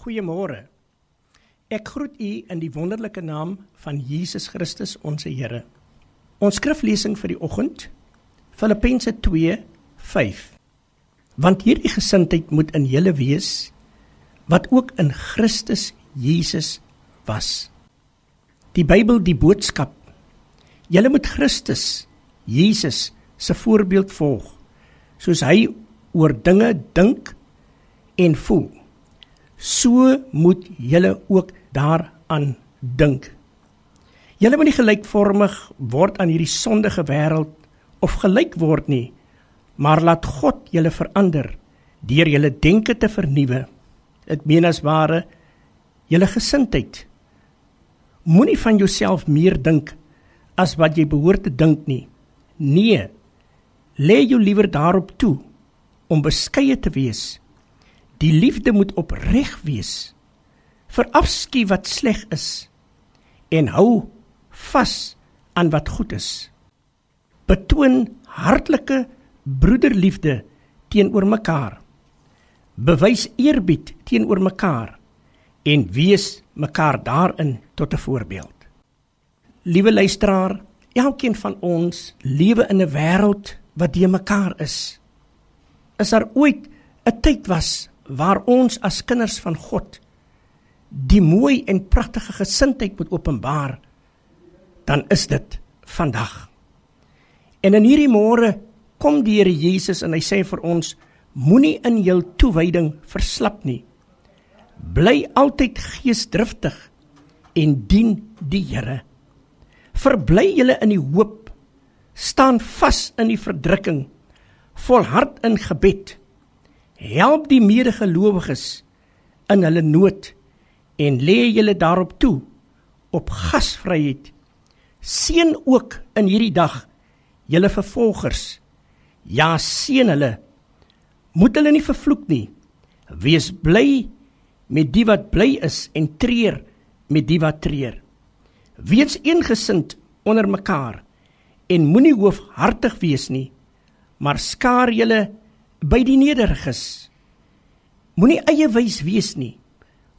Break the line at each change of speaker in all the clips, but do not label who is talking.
Goeiemôre. Ek groet u in die wonderlike naam van Jesus Christus ons Here. Ons skriflesing vir die oggend Filippense 2:5. Want hierdie gesindheid moet in julle wees wat ook in Christus Jesus was. Die Bybel die boodskap. Julle moet Christus Jesus se voorbeeld volg soos hy oor dinge dink en voel so moet julle ook daaraan dink. Julle moet nie gelykvormig word aan hierdie sondige wêreld of gelyk word nie, maar laat God julle verander deur julle denke te vernuwe. Dit meen as ware julle gesindheid. Moenie van jouself meer dink as wat jy behoort te dink nie. Nee. Lê jou liewer daarop toe om beskeie te wees Die liefde moet opreg wees. Verafskiet wat sleg is en hou vas aan wat goed is. Betoon hartlike broederliefde teenoor mekaar. Bewys eerbied teenoor mekaar en wees mekaar daarin tot 'n voorbeeld. Liewe luisteraar, elkeen van ons lewe in 'n wêreld wat die mekaar is. Is daar ooit 'n tyd was waar ons as kinders van God die mooi en pragtige gesindheid moet openbaar, dan is dit vandag. En in hierdie môre kom die Here Jesus en hy sê vir ons moenie in jou toewyding verslap nie. Bly altyd geesdriftig en dien die Here. Verbly julle in die hoop, staan vas in die verdrukking, volhard in gebed help die medegelowiges in hulle nood en lê julle daarop toe op gasvryheid. Seën ook in hierdie dag julle vervolgers. Ja seën hulle. Moet hulle nie vervloek nie. Wees bly met die wat bly is en treur met die wat treur. Wees eengesind onder mekaar en moenie hoofhartig wees nie maar skaar julle by die nederiges. Moenie eie wys wees nie.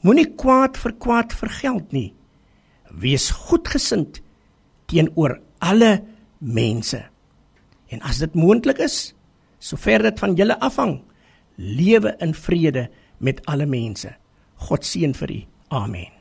Moenie kwaad vir kwaad vergeld nie. Wees goedgesind teenoor alle mense. En as dit moontlik is, sover dit van julle afhang, lewe in vrede met alle mense. God seën vir u. Amen.